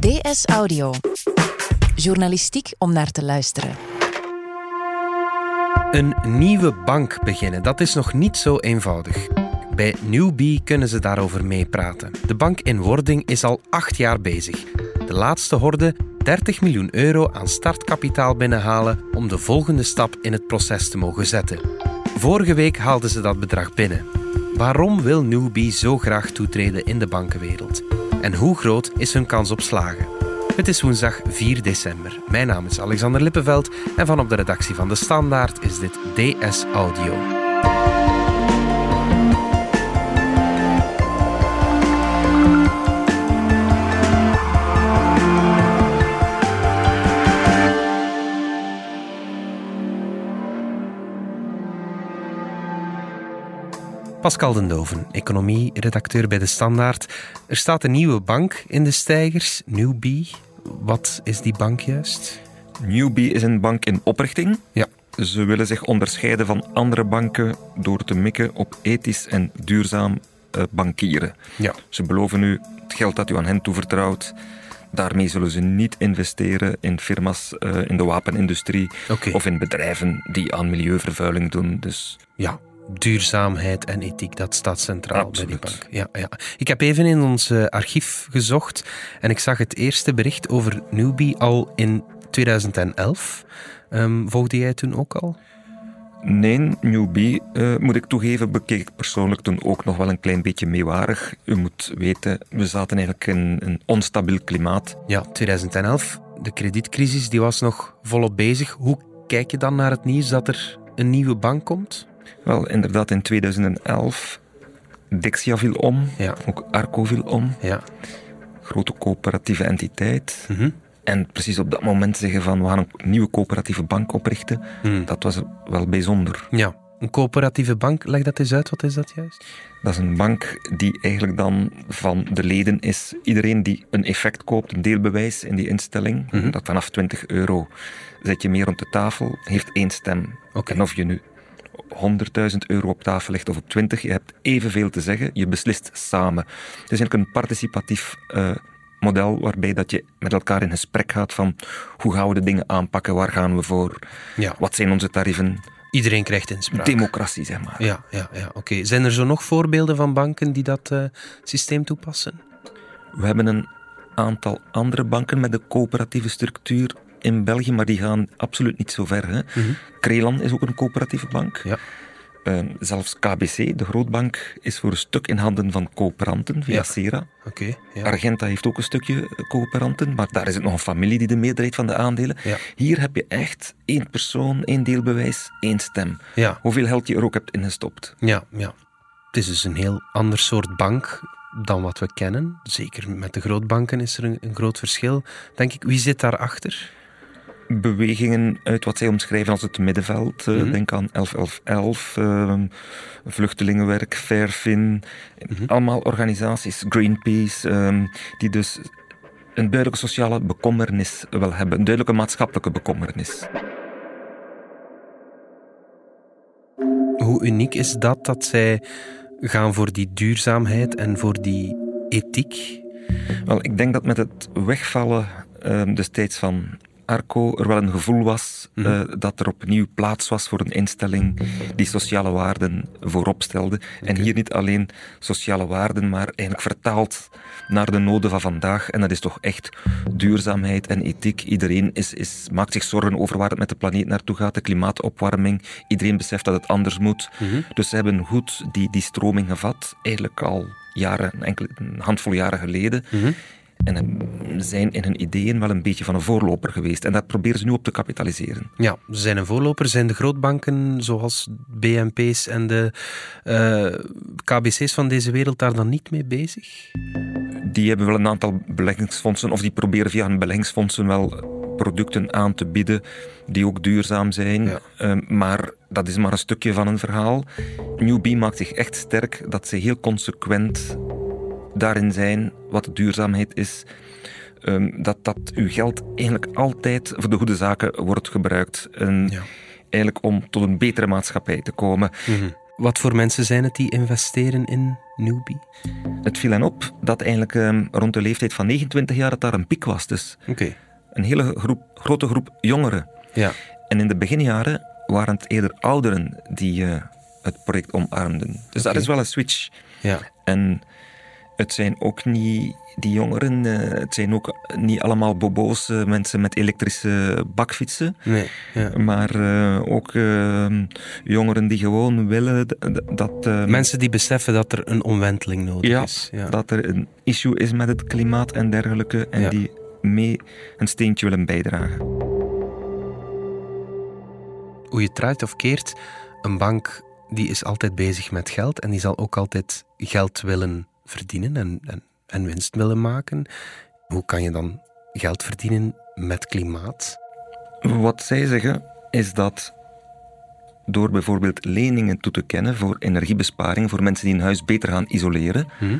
DS Audio. Journalistiek om naar te luisteren. Een nieuwe bank beginnen, dat is nog niet zo eenvoudig. Bij Newbie kunnen ze daarover meepraten. De bank in wording is al acht jaar bezig. De laatste horde 30 miljoen euro aan startkapitaal binnenhalen om de volgende stap in het proces te mogen zetten. Vorige week haalden ze dat bedrag binnen. Waarom wil Newbie zo graag toetreden in de bankenwereld? En hoe groot is hun kans op slagen? Het is woensdag 4 december. Mijn naam is Alexander Lippenveld en van op de redactie van De Standaard is dit DS Audio. Pascal economie-redacteur bij De Standaard. Er staat een nieuwe bank in de stijgers, Newbie. Wat is die bank juist? Newbie is een bank in oprichting. Ja. Ze willen zich onderscheiden van andere banken door te mikken op ethisch en duurzaam uh, bankieren. Ja. Ze beloven nu het geld dat u aan hen toevertrouwt. Daarmee zullen ze niet investeren in firma's uh, in de wapenindustrie okay. of in bedrijven die aan milieuvervuiling doen. Dus ja, duurzaamheid en ethiek, dat staat centraal Absoluut. bij die bank. Ja, ja. Ik heb even in ons uh, archief gezocht en ik zag het eerste bericht over Newbie al in 2011. Um, volgde jij toen ook al? Nee, Newbie, uh, moet ik toegeven, bekeek ik persoonlijk toen ook nog wel een klein beetje meewarig. U moet weten, we zaten eigenlijk in een onstabiel klimaat. Ja, 2011, de kredietcrisis, die was nog volop bezig. Hoe kijk je dan naar het nieuws dat er een nieuwe bank komt? Wel, inderdaad, in 2011. Dexia viel om, ja. ook Arco viel om. Ja. Grote coöperatieve entiteit. Mm -hmm. En precies op dat moment zeggen van we gaan een nieuwe coöperatieve bank oprichten, mm. dat was wel bijzonder. Ja, een coöperatieve bank, leg dat eens uit, wat is dat juist? Dat is een bank die eigenlijk dan van de leden is. Iedereen die een effect koopt, een deelbewijs in die instelling, mm -hmm. dat vanaf 20 euro zet je meer rond de tafel, heeft één stem. Okay. En of je nu 100.000 euro op tafel legt of op 20, je hebt evenveel te zeggen, je beslist samen. Het is eigenlijk een participatief uh, model waarbij dat je met elkaar in gesprek gaat van hoe gaan we de dingen aanpakken, waar gaan we voor, ja. wat zijn onze tarieven. Iedereen krijgt inspraak. Democratie, zeg maar. Ja, ja, ja oké. Okay. Zijn er zo nog voorbeelden van banken die dat uh, systeem toepassen? We hebben een aantal andere banken met een coöperatieve structuur in België, maar die gaan absoluut niet zo ver. Hè. Mm -hmm. Krelan is ook een coöperatieve bank. Ja. Uh, zelfs KBC, de grootbank, is voor een stuk in handen van coöperanten via ja. Sera. Okay, ja. Argenta heeft ook een stukje coöperanten, maar daar is het nog een familie die de meerderheid van de aandelen. Ja. Hier heb je echt één persoon, één deelbewijs, één stem. Ja. Hoeveel geld je er ook hebt ingestopt. Ja, ja. Het is dus een heel ander soort bank dan wat we kennen. Zeker met de grootbanken is er een, een groot verschil. Denk ik, wie zit daarachter? Bewegingen uit wat zij omschrijven als het middenveld. Mm -hmm. Denk aan 1111, uh, vluchtelingenwerk, Fairfin. Mm Mhm. -hmm. Allemaal organisaties, Greenpeace, uh, die dus een duidelijke sociale bekommernis wel hebben. Een duidelijke maatschappelijke bekommernis. Hoe uniek is dat dat zij gaan voor die duurzaamheid en voor die ethiek? Wel, ik denk dat met het wegvallen uh, destijds van Arco er wel een gevoel was Mhm. uh, dat er opnieuw plaats was voor een instelling die sociale waarden voorop stelde. En hier niet alleen sociale waarden, maar eigenlijk vertaald naar de noden van vandaag. En dat is toch echt duurzaamheid en ethiek. Iedereen is, is, maakt zich zorgen over waar het met de planeet naartoe gaat, de klimaatopwarming. Iedereen beseft dat het anders moet. Mhm. Dus ze hebben goed die, die stroming gevat, eigenlijk al jaren, enkele, een handvol jaren geleden. Mhm. En zijn in hun ideeën wel een beetje van een voorloper geweest. En daar proberen ze nu op te kapitaliseren. Ja, ze zijn een voorloper. Zijn de grootbanken zoals BNP's en de uh, KBC's van deze wereld daar dan niet mee bezig? Die hebben wel een aantal beleggingsfondsen, of die proberen via hun beleggingsfondsen wel producten aan te bieden die ook duurzaam zijn. Ja. Uh, maar dat is maar een stukje van een verhaal. Newbie maakt zich echt sterk dat ze heel consequent daarin zijn wat duurzaamheid is. Um, dat, dat uw geld eigenlijk altijd voor de goede zaken wordt gebruikt. En ja. Eigenlijk om tot een betere maatschappij te komen. Mm -hmm. Wat voor mensen zijn het die investeren in Newbie? Het viel hen op dat eigenlijk ehm, rond de leeftijd van 29 jaar dat daar een piek was. Dus een hele groep, grote groep jongeren. Ja. En in de beginjaren waren het eerder ouderen die eh, het project omarmden. Dus dat is wel een switch. Ja. En het zijn ook niet die jongeren, eh, het zijn ook niet allemaal bobo's, eh, mensen met elektrische bakfietsen. Nee. Ja. Maar eh, ook eh, jongeren die gewoon willen dat, eh, Mensen die beseffen dat er een omwenteling nodig ja, is. Ja. dat er een issue is met het klimaat en dergelijke. En Ja. die mee een steentje willen bijdragen. Hoe je draait of keert, een bank die is altijd bezig met geld en die zal ook altijd geld willen verdienen en, en, en winst willen maken. Hoe kan je dan geld verdienen met klimaat? Wat zij zeggen is dat door bijvoorbeeld leningen toe te kennen voor energiebesparing, voor mensen die een huis beter gaan isoleren, Hm?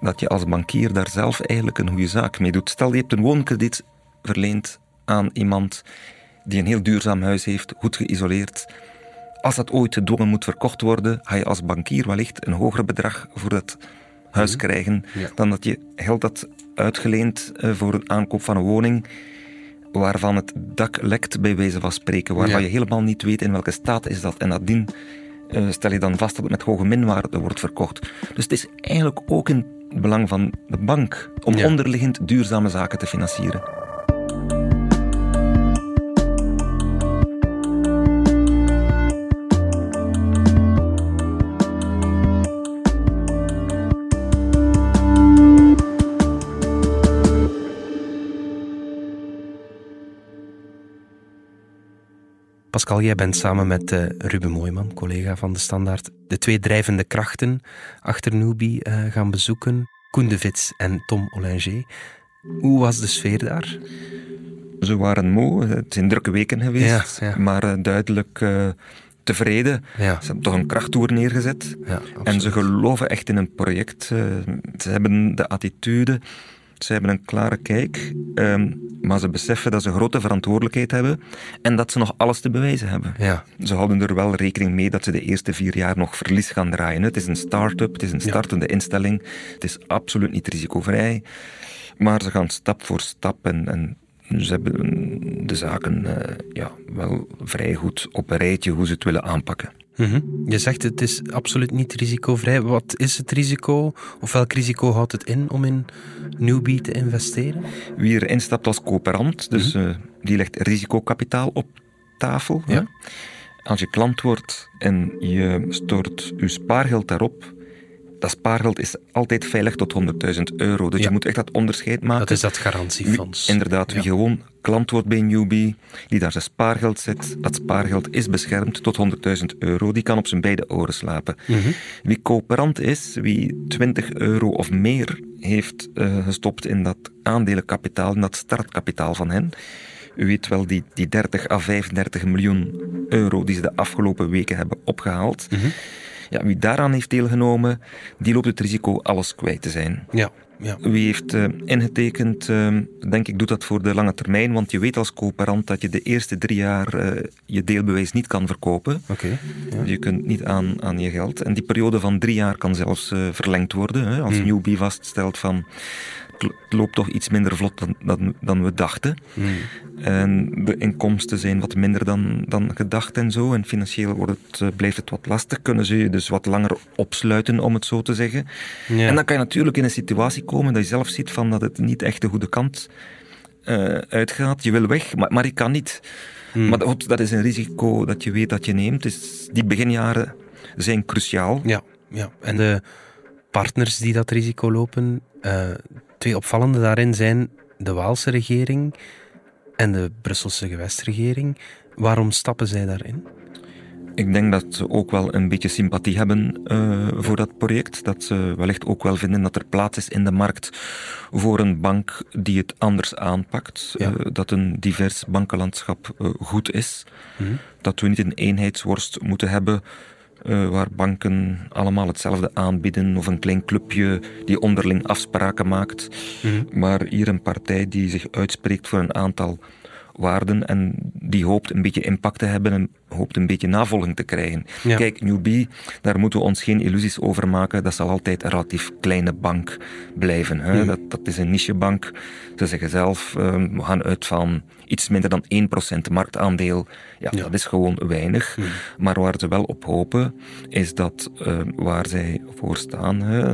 dat je als bankier daar zelf eigenlijk een goede zaak mee doet. Stel, je hebt een woonkrediet verleend aan iemand die een heel duurzaam huis heeft, goed geïsoleerd. Als dat ooit gedwongen moet verkocht worden, ga je als bankier wellicht een hoger bedrag voor dat huis krijgen Ja. dan dat je geld had uitgeleend eh, voor een aankoop van een woning waarvan het dak lekt, bij wijze van spreken, waarvan Ja. je helemaal niet weet in welke staat is dat. En nadien eh, stel je dan vast dat het met hoge minwaarde wordt verkocht. Dus het is eigenlijk ook in het belang van de bank om Ja. onderliggend duurzame zaken te financieren. Pascal, jij bent samen met eh, Ruben Mooijman, collega van de Standaard, de twee drijvende krachten achter Newbie eh, gaan bezoeken. Koen de Vits en Tom Olinger. Hoe was de sfeer daar? Ze waren moe, het zijn drukke weken geweest, Ja, ja. maar eh, duidelijk tevreden. Ja, Ze hebben toch een krachttoer neergezet. ja En ze geloven echt in een project. Ze hebben de attitude, ze hebben een klare kijk, ehm, maar ze beseffen dat ze grote verantwoordelijkheid hebben en dat ze nog alles te bewijzen hebben. Ja, Ze houden er wel rekening mee dat ze de eerste vier jaar nog verlies gaan draaien. Het is een start-up, het is een startende instelling, het is absoluut niet risicovrij, maar ze gaan stap voor stap en, en ze hebben de zaken eh, ja, wel vrij goed op een rijtje hoe ze het willen aanpakken. Mhm. Je zegt het is absoluut niet risicovrij. Wat is het risico? Of welk risico houdt het in om in Newbie te investeren? Wie er instapt als coöperant, dus eh, die legt risicokapitaal op tafel. hè. Als je klant wordt en je stort je spaargeld daarop, dat spaargeld is altijd veilig tot 100.000 euro. Dus Ja. je moet echt dat onderscheid maken. Dat is dat Wie- garantiefonds. inderdaad, wie Ja. gewoon klant wordt bij Newbie, die daar zijn spaargeld zet, dat spaargeld is beschermd tot 100.000 euro, die kan op zijn beide oren slapen. Mhm. Wie coöperant is, wie 20 euro of meer heeft eh, gestopt in dat aandelenkapitaal, in dat startkapitaal van hen, u weet wel, die, die 30 à 35 miljoen euro die ze de afgelopen weken hebben opgehaald. Ja, wie daaraan heeft deelgenomen, die loopt het risico alles kwijt te zijn. Ja, ja. Wie heeft eh, ingetekend, eh, denk ik, doet dat voor de lange termijn, want je weet als coöperant dat je de eerste drie jaar eh, je deelbewijs niet kan verkopen. Oké. Ja. Je kunt niet aan, aan je geld. En die periode van drie jaar kan zelfs eh, verlengd worden. Hè, als Hmm. Newbie vaststelt van het lo- het loopt toch iets minder vlot dan, dan, dan we dachten. Mm. En de inkomsten zijn wat minder dan, dan gedacht en zo. En financieel wordt het, eh, blijft het wat lastig. Kunnen ze je dus wat langer opsluiten, om het zo te zeggen. Ja. En dan kan je natuurlijk in een situatie komen dat je zelf ziet van dat het niet echt de goede kant eh, uitgaat. Je wil weg, maar, maar ik kan niet. Hmm. Maar goed, dat is een risico dat je weet dat je neemt. Dus die beginjaren zijn cruciaal. Ja, ja. En de partners die dat risico lopen, eh, twee opvallende daarin zijn de Waalse regering en de Brusselse gewestregering. Waarom stappen zij daarin? Ik denk dat ze ook wel een beetje sympathie hebben eh, voor dat project. Dat ze wellicht ook wel vinden dat er plaats is in de markt voor een bank die het anders aanpakt. Ja. Eh, dat een divers bankenlandschap eh, goed is. Mhm. Dat we niet een eenheidsworst moeten hebben eh, waar banken allemaal hetzelfde aanbieden of een klein clubje die onderling afspraken maakt. Mhm. Maar hier een partij die zich uitspreekt voor een aantal waarden en die hoopt een beetje impact te hebben en hoopt een beetje navolging te krijgen. Ja. Kijk, Newbie, daar moeten we ons geen illusies over maken. Dat zal altijd een relatief kleine bank blijven. Hè? Dat, dat is een nichebank. Ze zeggen zelf, uh, we gaan uit van iets minder dan 1% marktaandeel. Ja, dat is gewoon weinig. Maar waar ze wel op hopen, is dat uh, waar zij voor staan, hè,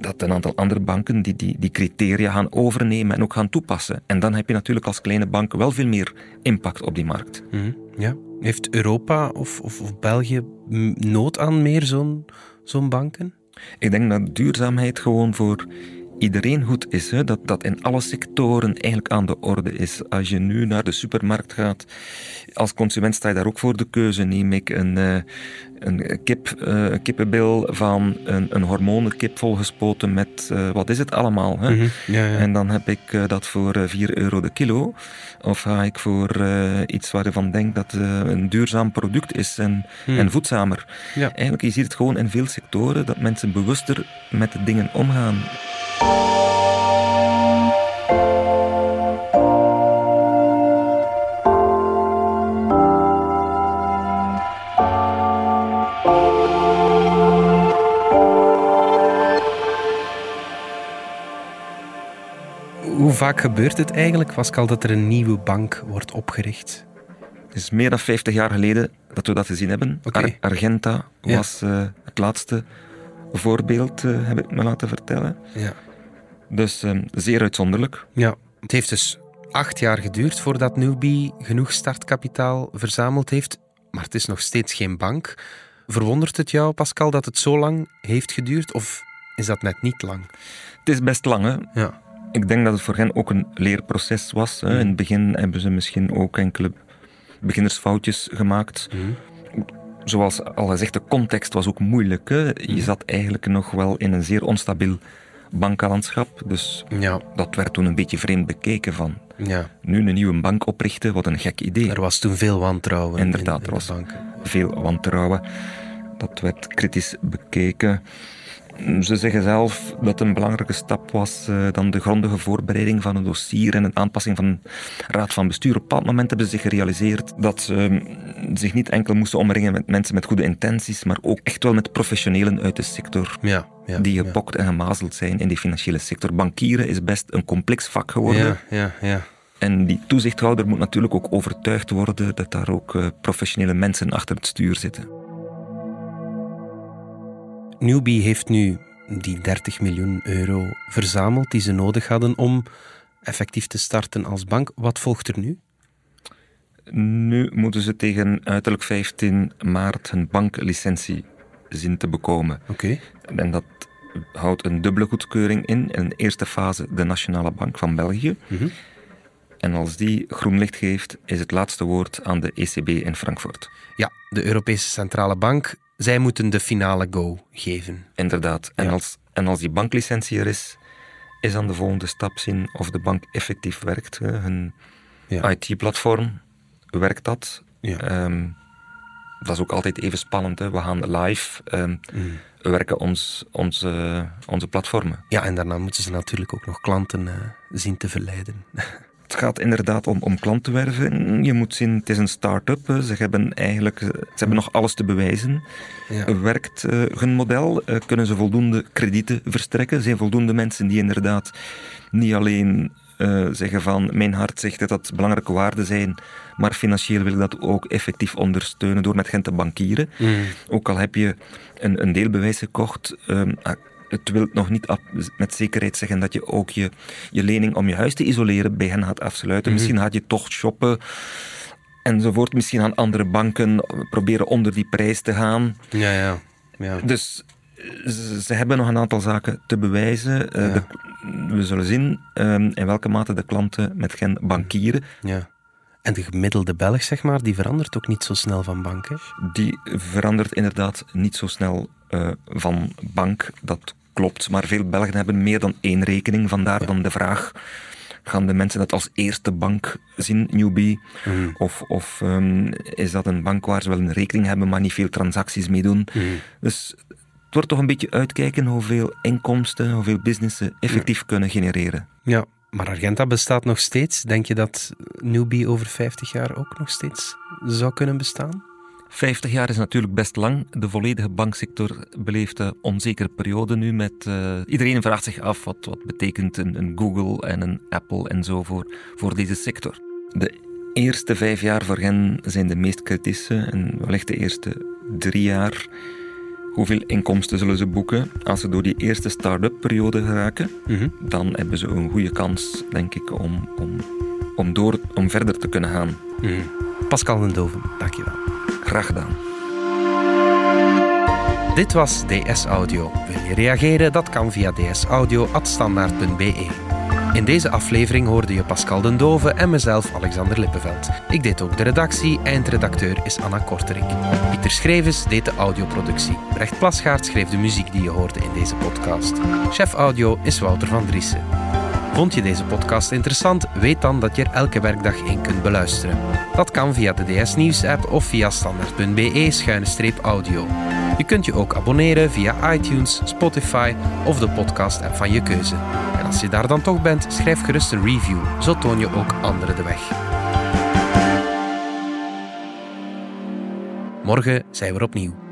dat een aantal andere banken die, die die criteria gaan overnemen en ook gaan toepassen. En dan heb je natuurlijk als kleine bank wel veel meer impact op die markt. Mm, ja. Heeft Europa of, of, of België nood aan meer zo'n zo'n banken? Ik denk dat duurzaamheid gewoon voor iedereen goed is. Hè? Dat dat in alle sectoren eigenlijk aan de orde is. Als je nu naar de supermarkt gaat, als consument sta je daar ook voor de keuze. Neem ik een, uh, een, kip, uh, een kippenbil van een, een hormonenkip volgespoten met, uh, wat is het allemaal? Hè? Mm -hmm. ja, ja. En dan heb ik dat voor 4 euro de kilo. Of ga ik voor iets waar je van denkt dat een duurzaam product is en, Hmm. en voedzamer. Ja. Eigenlijk, je ziet het gewoon in veel sectoren dat mensen bewuster met de dingen omgaan. Hoe vaak gebeurt het eigenlijk, Pascal, dat er een nieuwe bank wordt opgericht? Het is meer dan 50 jaar geleden dat we dat gezien hebben. Okay. Ar Argenta ja. was uh, het laatste voorbeeld, uh, heb ik me laten vertellen. Ja. Dus uh, zeer uitzonderlijk. Ja, het heeft dus acht jaar geduurd voordat Newbie genoeg startkapitaal verzameld heeft, maar het is nog steeds geen bank. Verwondert het jou, Pascal, dat het zo lang heeft geduurd, of is dat net niet lang? Het is best lang, hè? Ja. Ik denk dat het voor hen ook een leerproces was. Hè? In het begin hebben ze misschien ook enkele beginnersfoutjes gemaakt. Mm. Zoals al gezegd, de context was ook moeilijk. Hè? Je zat eigenlijk nog wel in een zeer onstabiel bankenlandschap. Dus ja. dat werd toen een beetje vreemd bekeken van. Ja. Nu een nieuwe bank oprichten, wat een gek idee. Er was toen veel wantrouwen. Inderdaad, in, in er was veel wantrouwen. Dat werd kritisch bekeken. Ze zeggen zelf dat een belangrijke stap was uh, dan de grondige voorbereiding van een dossier en een aanpassing van raad van bestuur. Op een bepaald moment hebben ze zich gerealiseerd dat ze uh, zich niet enkel moesten omringen met mensen met goede intenties, maar ook echt wel met professionelen uit de sector. Ja, ja, die gepokt ja. en gemazeld zijn in die financiële sector. Bankieren is best een complex vak geworden. Ja, ja, ja. En die toezichthouder moet natuurlijk ook overtuigd worden dat daar ook uh, professionele mensen achter het stuur zitten. Newbie heeft nu die 30 miljoen euro verzameld die ze nodig hadden om effectief te starten als bank. Wat volgt er nu? Nu moeten ze tegen uiterlijk 15 maart hun banklicentie zien te bekomen. Oké. Okay. En dat houdt een dubbele goedkeuring in. In de eerste fase de Nationale Bank van België. Mm -hmm. En als die groen licht geeft, is het laatste woord aan de ECB in Frankfurt. Ja, de Europese Centrale Bank zij moeten de finale go geven. Inderdaad. En, ja. als, en als die banklicentie er is, is dan de volgende stap zien of de bank effectief werkt. Hun ja. IT-platform, werkt dat? Ja. Um, dat is ook altijd even spannend. Hè? We gaan live, um, mm. we werken ons, onze, onze platformen. Ja, en daarna moeten ze natuurlijk ook nog klanten uh, zien te verleiden. Het gaat inderdaad om, om klantenwerven. Je moet zien, het is een start-up. Ze hebben eigenlijk ze hebben nog alles te bewijzen. Ja. Werkt uh, hun model? Uh, kunnen ze voldoende kredieten verstrekken? Zijn voldoende mensen die inderdaad niet alleen uh, zeggen van mijn hart zegt dat dat belangrijke waarden zijn, maar financieel wil ik dat ook effectief ondersteunen door met hen te bankieren. Mm. Ook al heb je een, een deelbewijs gekocht, um, het wil nog niet met zekerheid zeggen dat je ook je, je lening om je huis te isoleren bij hen gaat afsluiten. Mhm. Misschien gaat je toch shoppen enzovoort. Misschien aan andere banken proberen onder die prijs te gaan. Ja, ja. ja. Dus ze, ze hebben nog een aantal zaken te bewijzen. Ja. De, we zullen zien um, in welke mate de klanten met hen bankieren. Ja. En de gemiddelde Belg, zeg maar, die verandert ook niet zo snel van bank, hè? Die verandert inderdaad niet zo snel uh, van bank. Dat klopt. Maar veel Belgen hebben meer dan één rekening. Vandaar Ja. dan de vraag... Gaan de mensen dat als eerste bank zien, Newbie? Mhm. Of, of um, is dat een bank waar ze wel een rekening hebben, maar niet veel transacties mee doen? Mhm. Dus het wordt toch een beetje uitkijken hoeveel inkomsten, hoeveel businessen effectief kunnen genereren. Ja, Maar Argenta bestaat nog steeds. Denk je dat Newbie over 50 jaar ook nog steeds zou kunnen bestaan? 50 jaar is natuurlijk best lang. De volledige banksector beleeft een onzekere periode nu. Met, uh, iedereen vraagt zich af wat, wat betekent een, een Google en een Apple en zo voor, voor deze sector. De eerste vijf jaar voor hen zijn de meest kritische en wellicht de eerste drie jaar. Hoeveel inkomsten zullen ze boeken? Als ze door die eerste start-up periode geraken, Mhm. dan hebben ze een goede kans, denk ik, om, om, om, door, om verder te kunnen gaan. Mhm. Pascal den Doven, dankjewel. Graag gedaan. Dit was DS Audio. Wil je reageren? Dat kan via dsaudio.standaard.be. In deze aflevering hoorde je Pascal den Dove en mezelf, Alexander Lippenveld. Ik deed ook de redactie, eindredacteur is Anna Korterink. Pieter Schrevens deed de audioproductie. Brecht Plasgaard schreef de muziek die je hoorde in deze podcast. Chef audio is Wouter van Driessen. Vond je deze podcast interessant? Weet dan dat je er elke werkdag in kunt beluisteren. Dat kan via de DS Nieuws app of via standaard.be-audio. Je kunt je ook abonneren via iTunes, Spotify of de podcast app van je keuze. En als je daar dan toch bent, schrijf gerust een review. Zo toon je ook anderen de weg. Morgen zijn we er opnieuw.